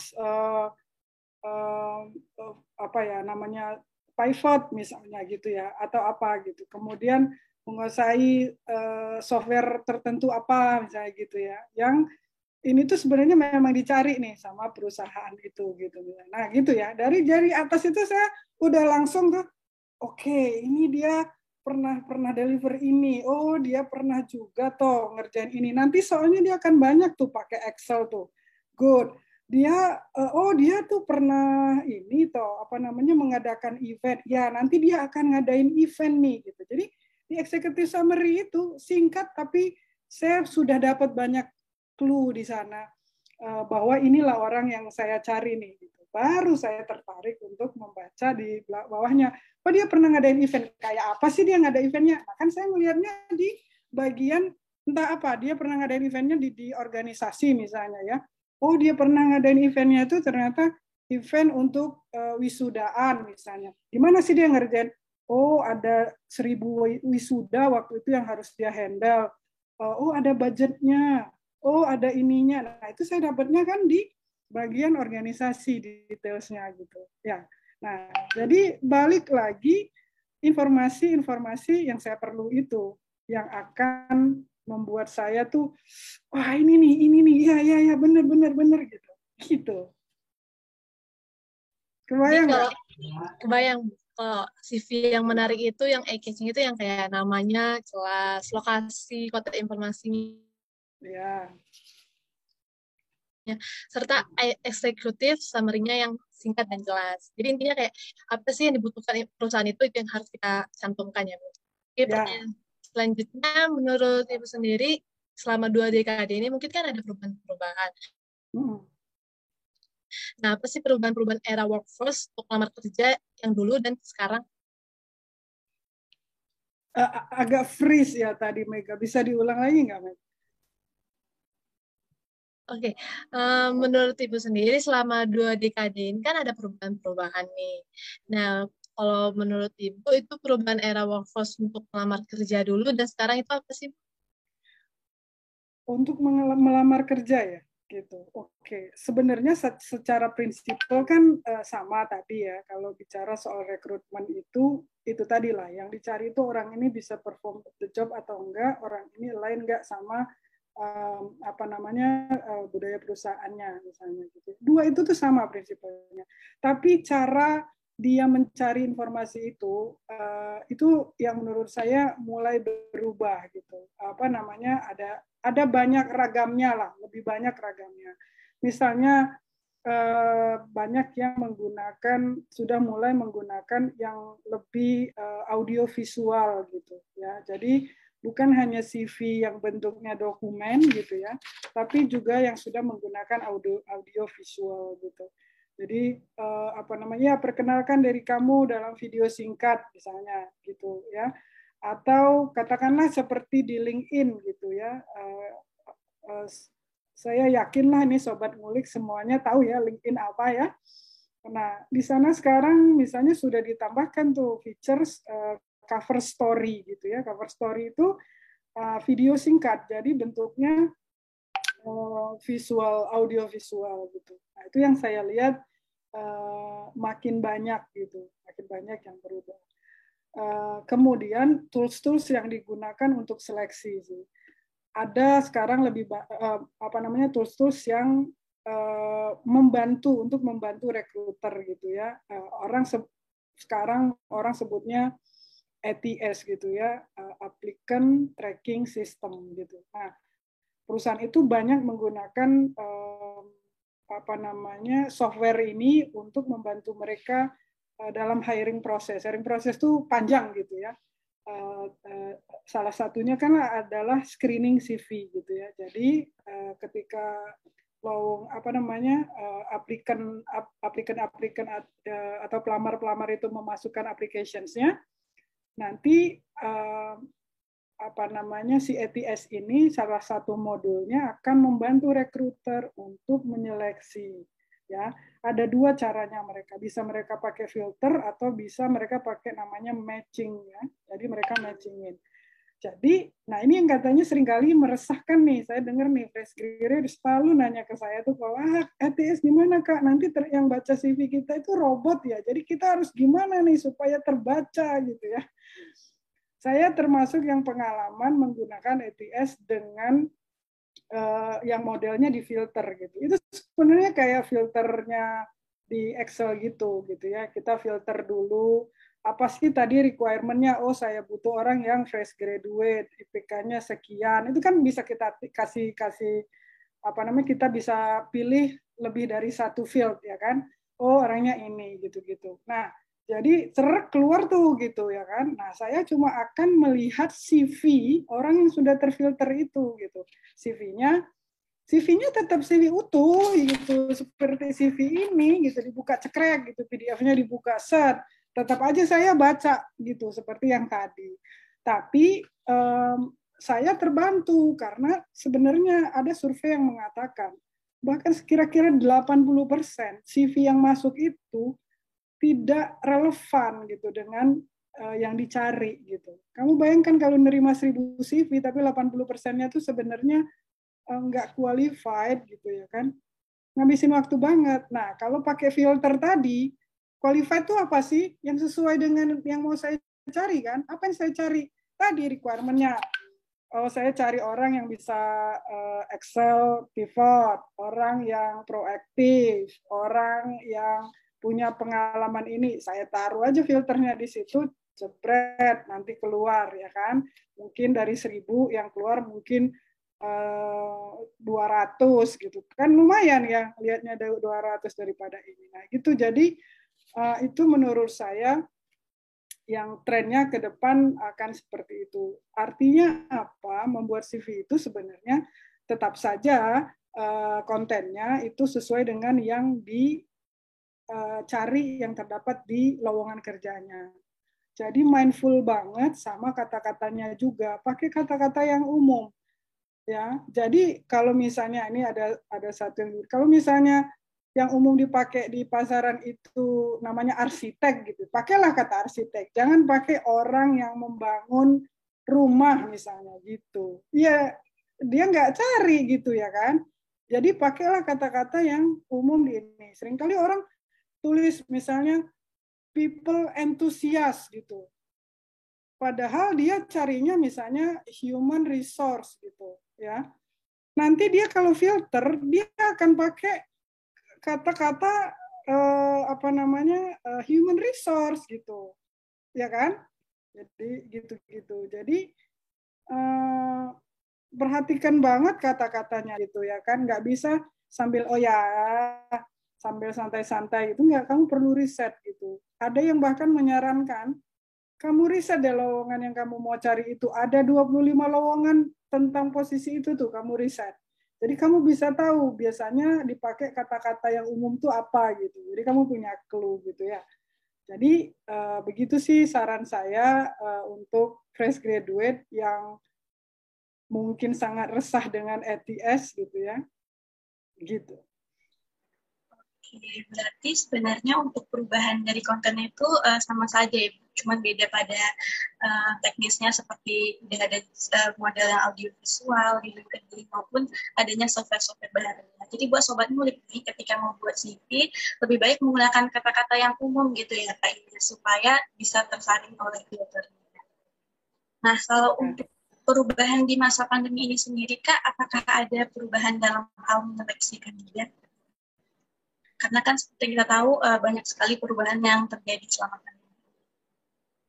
apa ya namanya pivot misalnya gitu ya atau apa gitu. Kemudian menguasai uh, software tertentu apa misalnya gitu ya. Yang ini tuh sebenarnya memang dicari nih sama perusahaan itu gitu. Nah gitu ya. Dari jari atas itu saya udah langsung tuh oke okay, ini dia pernah pernah deliver ini. Oh dia pernah juga tuh ngerjain ini. Nanti soalnya dia akan banyak tuh pakai Excel tuh. Good. Dia uh, oh dia tuh pernah ini toh apa namanya mengadakan event. Ya nanti dia akan ngadain event nih gitu. Jadi di executive summary itu singkat tapi saya sudah dapat banyak clue di sana uh, bahwa inilah orang yang saya cari nih gitu. Baru saya tertarik untuk membaca di bawahnya. Oh dia pernah ngadain event kayak apa sih dia ngada eventnya? Nah, kan saya melihatnya di bagian entah apa dia pernah ngadain eventnya di, di organisasi misalnya ya. Oh dia pernah ngadain eventnya itu ternyata event untuk uh, wisudaan misalnya. Gimana sih dia ngerjain? Oh ada seribu wisuda waktu itu yang harus dia handle. Oh, oh ada budgetnya. Oh ada ininya. Nah itu saya dapatnya kan di bagian organisasi detailsnya gitu. Ya. Nah jadi balik lagi informasi-informasi yang saya perlu itu yang akan membuat saya tuh wah ini nih ini nih. Ya ya ya benar benar benar gitu. Gitu. Kebayang nggak? kebayang kalau CV yang menarik itu yang eye-catching itu yang kayak namanya jelas, lokasi, kota informasi. Ya. ya. Serta eksekutif summary-nya yang singkat dan jelas. Jadi intinya kayak apa sih yang dibutuhkan perusahaan itu itu yang harus kita cantumkan ya. Oke, ya. selanjutnya menurut Ibu sendiri selama dua dekade ini mungkin kan ada perubahan-perubahan. Hmm. Nah, apa sih perubahan-perubahan era workforce untuk lamar kerja yang dulu dan sekarang? agak freeze ya tadi Mega. Bisa diulang lagi nggak, Mega? Oke, okay. um, menurut Ibu sendiri selama dua dekade ini kan ada perubahan-perubahan nih. Nah, kalau menurut Ibu itu perubahan era workforce untuk melamar kerja dulu dan sekarang itu apa sih? Untuk melamar kerja ya? Gitu. Oke, sebenarnya secara prinsipal kan uh, sama tadi ya. Kalau bicara soal rekrutmen itu itu tadi lah yang dicari itu orang ini bisa perform the job atau enggak, orang ini lain enggak sama um, apa namanya uh, budaya perusahaannya misalnya gitu. Dua itu tuh sama prinsipalnya. Tapi cara dia mencari informasi itu uh, itu yang menurut saya mulai berubah gitu. Apa namanya ada ada banyak ragamnya lah lebih banyak ragamnya. Misalnya uh, banyak yang menggunakan sudah mulai menggunakan yang lebih uh, audio visual gitu ya. Jadi bukan hanya CV yang bentuknya dokumen gitu ya tapi juga yang sudah menggunakan audio audio visual gitu jadi uh, apa namanya? Ya, perkenalkan dari kamu dalam video singkat misalnya gitu ya. Atau katakanlah seperti di LinkedIn gitu ya. Uh, uh, saya yakinlah ini sobat ngulik semuanya tahu ya LinkedIn apa ya. Nah, di sana sekarang misalnya sudah ditambahkan tuh features uh, cover story gitu ya. Cover story itu uh, video singkat, jadi bentuknya visual, audio visual gitu. Nah, itu yang saya lihat uh, makin banyak gitu, makin banyak yang berubah. Uh, kemudian tools-tools yang digunakan untuk seleksi sih. Ada sekarang lebih uh, apa namanya tools-tools yang uh, membantu untuk membantu rekruter gitu ya. Uh, orang se sekarang orang sebutnya ATS gitu ya, uh, applicant tracking system gitu. Nah, perusahaan itu banyak menggunakan uh, apa namanya software ini untuk membantu mereka uh, dalam hiring proses. Hiring proses itu panjang gitu ya. Uh, uh, salah satunya kan adalah screening CV gitu ya. Jadi uh, ketika lowong apa namanya aplikan aplikan aplikan atau pelamar-pelamar itu memasukkan applicationsnya nanti apa namanya si ETS ini salah satu modulnya akan membantu rekruter untuk menyeleksi ya. Ada dua caranya mereka. Bisa mereka pakai filter atau bisa mereka pakai namanya matching ya. Jadi mereka matchingin. Jadi nah ini yang katanya sering kali meresahkan nih. Saya dengar nih fresh graduate selalu nanya ke saya tuh kalau ah ETS gimana kak? Nanti yang baca CV kita itu robot ya. Jadi kita harus gimana nih supaya terbaca gitu ya saya termasuk yang pengalaman menggunakan ETS dengan uh, yang modelnya di filter gitu. Itu sebenarnya kayak filternya di Excel gitu gitu ya. Kita filter dulu apa sih tadi requirement-nya? Oh, saya butuh orang yang fresh graduate, IPK-nya sekian. Itu kan bisa kita kasih kasih apa namanya? Kita bisa pilih lebih dari satu field ya kan. Oh, orangnya ini gitu-gitu. Nah, jadi cerek keluar tuh gitu ya kan. Nah, saya cuma akan melihat CV orang yang sudah terfilter itu gitu. CV-nya CV-nya tetap CV utuh gitu seperti CV ini gitu dibuka cekrek gitu PDF-nya dibuka set tetap aja saya baca gitu seperti yang tadi. Tapi um, saya terbantu karena sebenarnya ada survei yang mengatakan bahkan kira-kira 80% CV yang masuk itu tidak relevan gitu dengan uh, yang dicari gitu. Kamu bayangkan kalau nerima 1000 CV tapi 80 persennya itu sebenarnya uh, nggak qualified gitu ya kan. Ngabisin waktu banget. Nah, kalau pakai filter tadi, qualified itu apa sih? Yang sesuai dengan yang mau saya cari kan? Apa yang saya cari? Tadi requirement-nya. Oh, saya cari orang yang bisa uh, Excel pivot, orang yang proaktif, orang yang punya pengalaman ini, saya taruh aja filternya di situ, jebret, nanti keluar ya kan. Mungkin dari seribu yang keluar mungkin eh, dua ratus gitu. Kan lumayan ya lihatnya dua ratus daripada ini. Nah, gitu. Jadi eh, itu menurut saya yang trennya ke depan akan seperti itu. Artinya apa? Membuat CV itu sebenarnya tetap saja eh, kontennya itu sesuai dengan yang di cari yang terdapat di lowongan kerjanya. Jadi mindful banget sama kata-katanya juga. Pakai kata-kata yang umum. Ya. Jadi kalau misalnya ini ada ada satu kalau misalnya yang umum dipakai di pasaran itu namanya arsitek gitu. Pakailah kata arsitek. Jangan pakai orang yang membangun rumah misalnya gitu. Iya, dia nggak cari gitu ya kan. Jadi pakailah kata-kata yang umum di ini. Seringkali orang tulis misalnya people enthusiast gitu. Padahal dia carinya misalnya human resource gitu ya. Nanti dia kalau filter dia akan pakai kata-kata eh, apa namanya eh, human resource gitu. Ya kan? Jadi gitu-gitu. Jadi eh, perhatikan banget kata-katanya gitu ya kan nggak bisa sambil oh ya sambil santai-santai itu nggak kamu perlu riset gitu. Ada yang bahkan menyarankan kamu riset deh lowongan yang kamu mau cari itu. Ada 25 lowongan tentang posisi itu tuh kamu riset. Jadi kamu bisa tahu biasanya dipakai kata-kata yang umum tuh apa gitu. Jadi kamu punya clue gitu ya. Jadi uh, begitu sih saran saya uh, untuk fresh graduate yang mungkin sangat resah dengan ETS gitu ya. Gitu. Oke, berarti sebenarnya untuk perubahan dari konten itu uh, sama saja ya, cuma beda pada uh, teknisnya seperti udah ada uh, model yang audiovisual di LinkedIn maupun adanya software-software baru. Jadi buat sobat ngulik nih, ketika mau buat CV, lebih baik menggunakan kata-kata yang umum gitu ya Kak ini, supaya bisa tersaring oleh filternya. Nah, kalau untuk perubahan di masa pandemi ini sendiri Kak, apakah ada perubahan dalam hal menyeleksi kandidat? Karena kan seperti kita tahu uh, banyak sekali perubahan yang terjadi selama pandemi.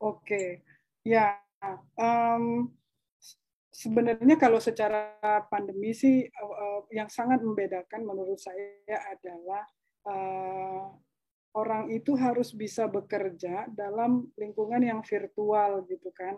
Oke, ya um, sebenarnya kalau secara pandemi sih uh, yang sangat membedakan menurut saya adalah uh, orang itu harus bisa bekerja dalam lingkungan yang virtual gitu kan.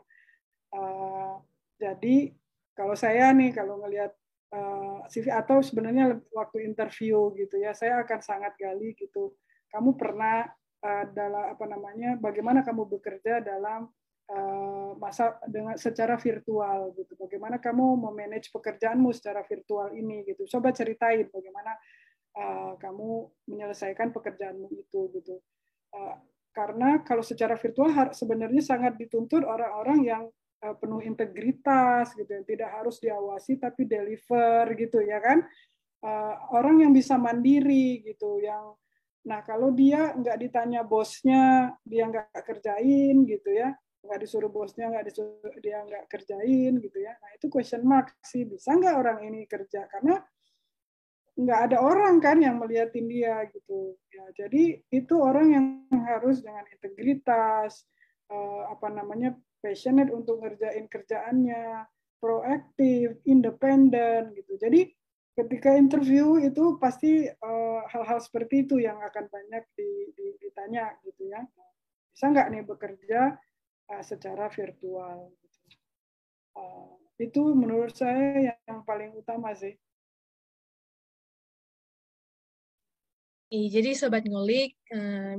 Uh, jadi kalau saya nih kalau ngelihat eh, atau sebenarnya waktu interview gitu ya saya akan sangat gali gitu. Kamu pernah uh, dalam apa namanya bagaimana kamu bekerja dalam uh, masa dengan secara virtual gitu. Bagaimana kamu memanage pekerjaanmu secara virtual ini gitu. Coba ceritain bagaimana kamu menyelesaikan pekerjaanmu itu gitu. Karena kalau secara virtual sebenarnya sangat dituntut orang-orang yang Eh, penuh integritas gitu yang tidak harus diawasi tapi deliver gitu ya kan. Uh, orang yang bisa mandiri gitu yang nah kalau dia nggak ditanya bosnya dia nggak kerjain gitu ya. Nggak disuruh bosnya nggak disuruh dia nggak kerjain gitu ya. Nah itu question mark sih. Bisa nggak orang ini kerja? Karena nggak ada orang kan yang melihatin dia gitu. Ya jadi itu orang yang harus dengan integritas uh, apa namanya passionate untuk ngerjain kerjaannya, proaktif, independen gitu. Jadi ketika interview itu pasti eh, hal-hal uh, seperti itu yang akan banyak di, di, ditanya gitu ya. Bisa nggak nih bekerja uh, secara virtual? Gitu. Uh, itu menurut saya yang paling utama sih. Jadi sobat ngulik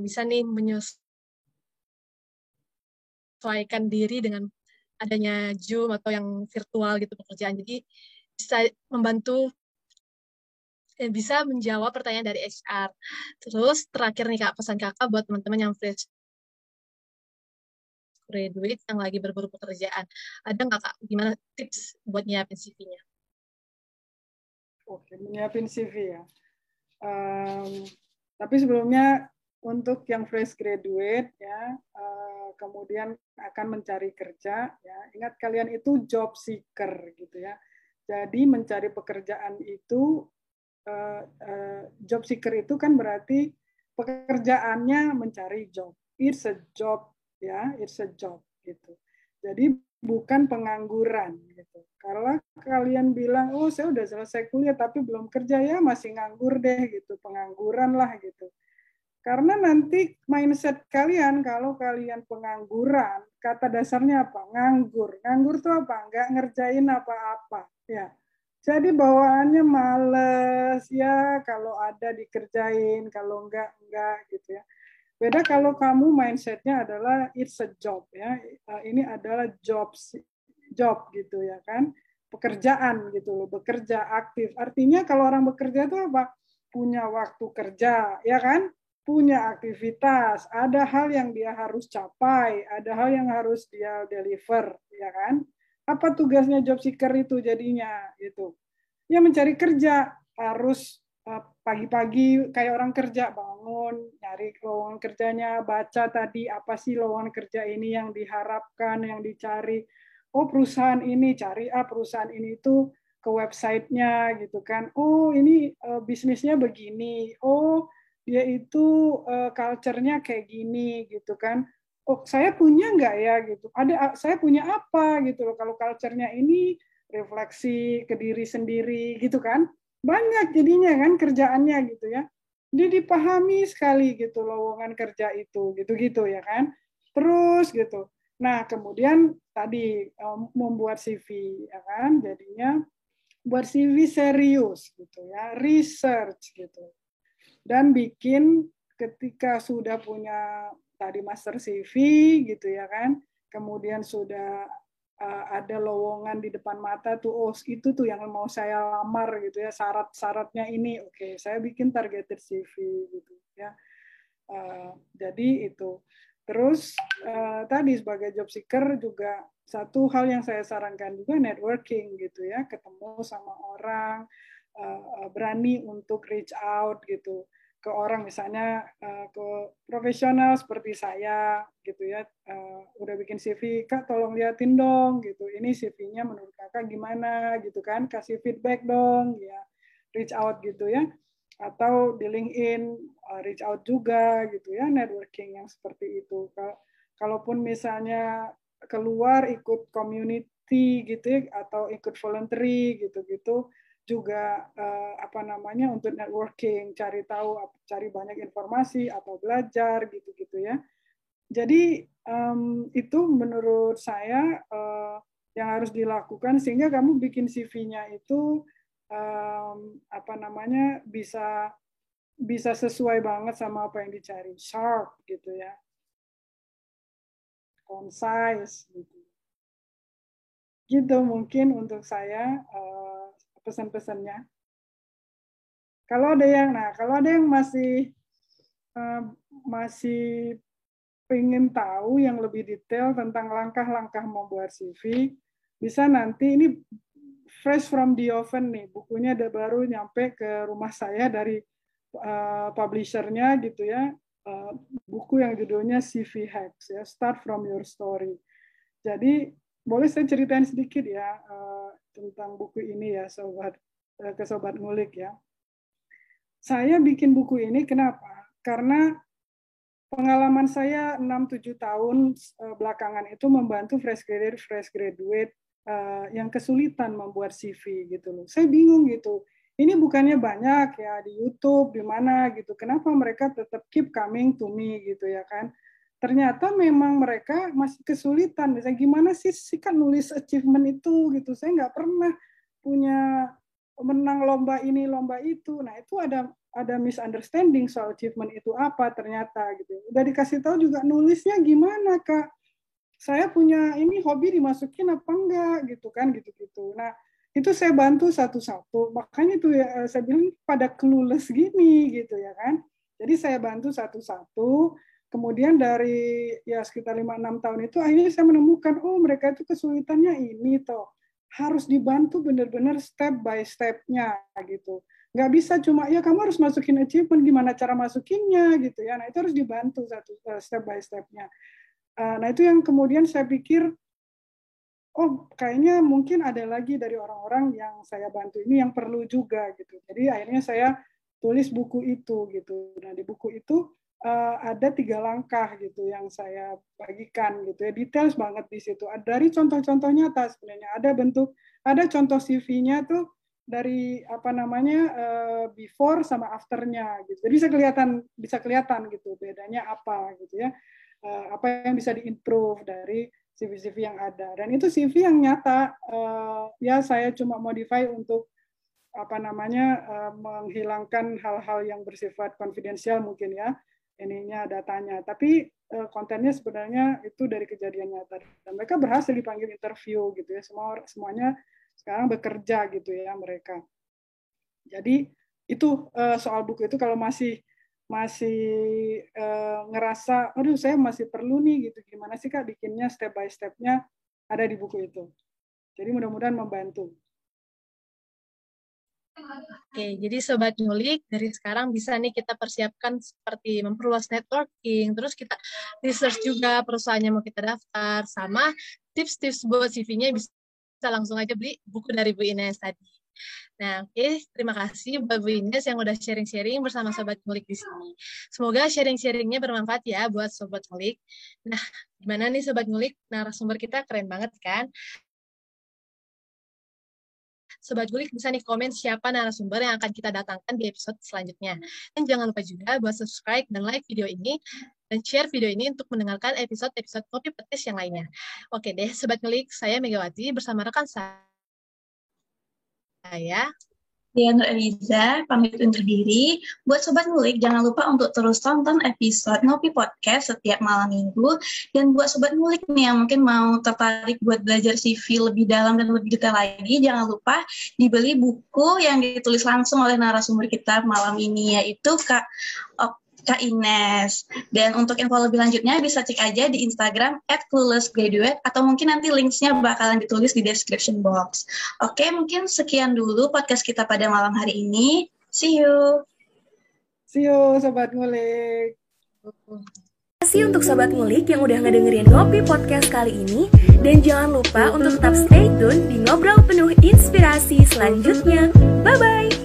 bisa nih menyus menyesuaikan diri dengan adanya Zoom atau yang virtual gitu pekerjaan. Jadi bisa membantu eh, bisa menjawab pertanyaan dari HR. Terus terakhir nih Kak, pesan Kakak buat teman-teman yang fresh graduate yang lagi berburu pekerjaan. Ada nggak Kak, gimana tips buat nyiapin CV-nya? Oke, menyiapin CV ya. Um, tapi sebelumnya untuk yang fresh graduate ya, uh, kemudian akan mencari kerja ya. Ingat kalian itu job seeker gitu ya. Jadi mencari pekerjaan itu uh, uh, job seeker itu kan berarti pekerjaannya mencari job. It's a job ya, it's a job gitu. Jadi bukan pengangguran gitu. Kalau kalian bilang, oh saya udah selesai kuliah tapi belum kerja ya masih nganggur deh gitu, pengangguran lah gitu karena nanti mindset kalian kalau kalian pengangguran, kata dasarnya apa? Nganggur. Nganggur itu apa? Nggak ngerjain apa-apa. Ya. Jadi bawaannya males ya kalau ada dikerjain, kalau enggak enggak gitu ya. Beda kalau kamu mindsetnya adalah it's a job ya. Eh, ini adalah job job gitu ya kan. Pekerjaan gitu loh, bekerja aktif. Artinya kalau orang bekerja itu apa? Punya waktu kerja, ya kan? Punya aktivitas, ada hal yang dia harus capai, ada hal yang harus dia deliver, ya kan? Apa tugasnya job seeker itu jadinya gitu? Ya mencari kerja, harus eh, pagi-pagi kayak orang kerja bangun, nyari lowongan kerjanya, baca tadi apa sih lowongan kerja ini yang diharapkan, yang dicari. Oh perusahaan ini cari ah perusahaan ini itu ke websitenya gitu kan. Oh ini uh, bisnisnya begini. Oh dia itu uh, culture-nya kayak gini gitu kan. Oh, saya punya nggak ya gitu. Ada saya punya apa gitu loh kalau culture-nya ini refleksi ke diri sendiri gitu kan. Banyak jadinya kan kerjaannya gitu ya. Dia dipahami sekali gitu lowongan kerja itu gitu-gitu ya kan. Terus gitu. Nah, kemudian tadi um, membuat CV ya kan jadinya buat CV serius gitu ya, research gitu dan bikin ketika sudah punya tadi master CV gitu ya kan, kemudian sudah uh, ada lowongan di depan mata tuh oh itu tuh yang mau saya lamar gitu ya syarat-syaratnya ini. Oke okay, saya bikin targeted CV gitu ya. Uh, jadi itu. Terus uh, tadi sebagai job seeker juga satu hal yang saya sarankan juga networking gitu ya ketemu sama orang berani untuk reach out gitu ke orang misalnya uh, ke profesional seperti saya gitu ya uh, udah bikin CV kak tolong liatin dong gitu. Ini CV-nya menurut kakak gimana gitu kan? Kasih feedback dong ya reach out gitu ya. Atau di LinkedIn uh, reach out juga gitu ya networking yang seperti itu. Kalaupun misalnya keluar ikut community gitu ya, atau ikut voluntary gitu-gitu juga uh, apa namanya untuk networking, cari tahu, cari banyak informasi atau belajar gitu-gitu ya. Jadi um, itu menurut saya uh, yang harus dilakukan sehingga kamu bikin CV-nya itu um, apa namanya bisa bisa sesuai banget sama apa yang dicari, sharp gitu ya, concise gitu. Gitu mungkin untuk saya. Uh, pesan-pesannya. Kalau ada yang, nah kalau ada yang masih uh, masih ingin tahu yang lebih detail tentang langkah-langkah membuat CV, bisa nanti ini fresh from the oven nih, bukunya ada baru nyampe ke rumah saya dari uh, publishernya gitu ya, uh, buku yang judulnya CV Hacks ya, Start from Your Story. Jadi boleh saya ceritain sedikit ya. Tentang buku ini ya sobat eh, ke sobat ngulik ya. Saya bikin buku ini kenapa? Karena pengalaman saya 6-7 tahun eh, belakangan itu membantu fresh graduate fresh graduate eh, yang kesulitan membuat CV gitu loh. Saya bingung gitu. Ini bukannya banyak ya di YouTube di mana gitu. Kenapa mereka tetap keep coming to me gitu ya kan? Ternyata memang mereka masih kesulitan. Misalnya gimana sih sih kan nulis achievement itu gitu. Saya nggak pernah punya menang lomba ini lomba itu. Nah itu ada ada misunderstanding soal achievement itu apa ternyata gitu. Udah dikasih tahu juga nulisnya gimana kak. Saya punya ini hobi dimasukin apa enggak gitu kan gitu-gitu. Nah itu saya bantu satu-satu. Makanya itu ya saya bilang pada clueless gini gitu ya kan. Jadi saya bantu satu-satu kemudian dari ya sekitar 5-6 tahun itu akhirnya saya menemukan oh mereka itu kesulitannya ini toh. Harus dibantu benar-benar step by stepnya gitu. Nggak bisa cuma ya kamu harus masukin achievement gimana cara masukinnya gitu ya. Nah itu harus dibantu satu uh, step by stepnya. Uh, nah itu yang kemudian saya pikir oh kayaknya mungkin ada lagi dari orang-orang yang saya bantu ini yang perlu juga gitu. Jadi akhirnya saya tulis buku itu gitu. Nah di buku itu uh, ada tiga langkah gitu yang saya bagikan gitu ya. Details banget di situ. Dari contoh-contoh nyata sebenarnya. Ada bentuk ada contoh CV-nya tuh dari apa namanya uh, before sama afternya gitu. Jadi bisa kelihatan bisa kelihatan gitu bedanya apa gitu ya. Uh, apa yang bisa diimprove dari CV-CV yang ada. Dan itu CV yang nyata. Uh, ya saya cuma modify untuk apa namanya uh, menghilangkan hal-hal yang bersifat konfidensial mungkin ya ininya datanya. Tapi uh, kontennya sebenarnya itu dari kejadian nyata. Dan mereka berhasil dipanggil interview gitu ya. Semua semuanya sekarang bekerja gitu ya mereka. Jadi itu uh, soal buku itu kalau masih masih uh, ngerasa aduh saya masih perlu nih gitu. Gimana sih kak bikinnya step by stepnya? Ada di buku itu. Jadi mudah-mudahan membantu Oke, jadi sobat nyulik dari sekarang bisa nih kita persiapkan seperti memperluas networking, terus kita research juga perusahaannya mau kita daftar, sama tips-tips buat CV-nya bisa langsung aja beli buku dari Bu Ines tadi. Nah, oke, okay. terima kasih buat Bu Ines yang udah sharing-sharing bersama Sobat Ngulik di sini. Semoga sharing-sharingnya bermanfaat ya buat Sobat Ngulik. Nah, gimana nih Sobat Ngulik? Narasumber kita keren banget kan? Sobat Gulik bisa nih komen siapa narasumber yang akan kita datangkan di episode selanjutnya. Dan jangan lupa juga buat subscribe dan like video ini dan share video ini untuk mendengarkan episode-episode Kopi Petis yang lainnya. Oke deh, Sobat Gulik, saya Megawati bersama rekan saya Dia Nur Eliza, pamit undur diri. Buat Sobat Ngulik, jangan lupa untuk terus tonton episode Ngopi Podcast setiap malam minggu. Dan buat Sobat Ngulik nih yang mungkin mau tertarik buat belajar CV lebih dalam dan lebih detail lagi, jangan lupa dibeli buku yang ditulis langsung oleh narasumber kita malam ini, yaitu Kak Kak Ines. Dan untuk info lebih lanjutnya bisa cek aja di Instagram at cluelessgraduate atau mungkin nanti linksnya bakalan ditulis di description box. Oke, mungkin sekian dulu podcast kita pada malam hari ini. See you. See you, Sobat Ngulik. Terima kasih untuk Sobat Ngulik yang udah ngedengerin Ngopi Podcast kali ini. Dan jangan lupa untuk tetap stay tune di Ngobrol Penuh Inspirasi selanjutnya. Bye-bye!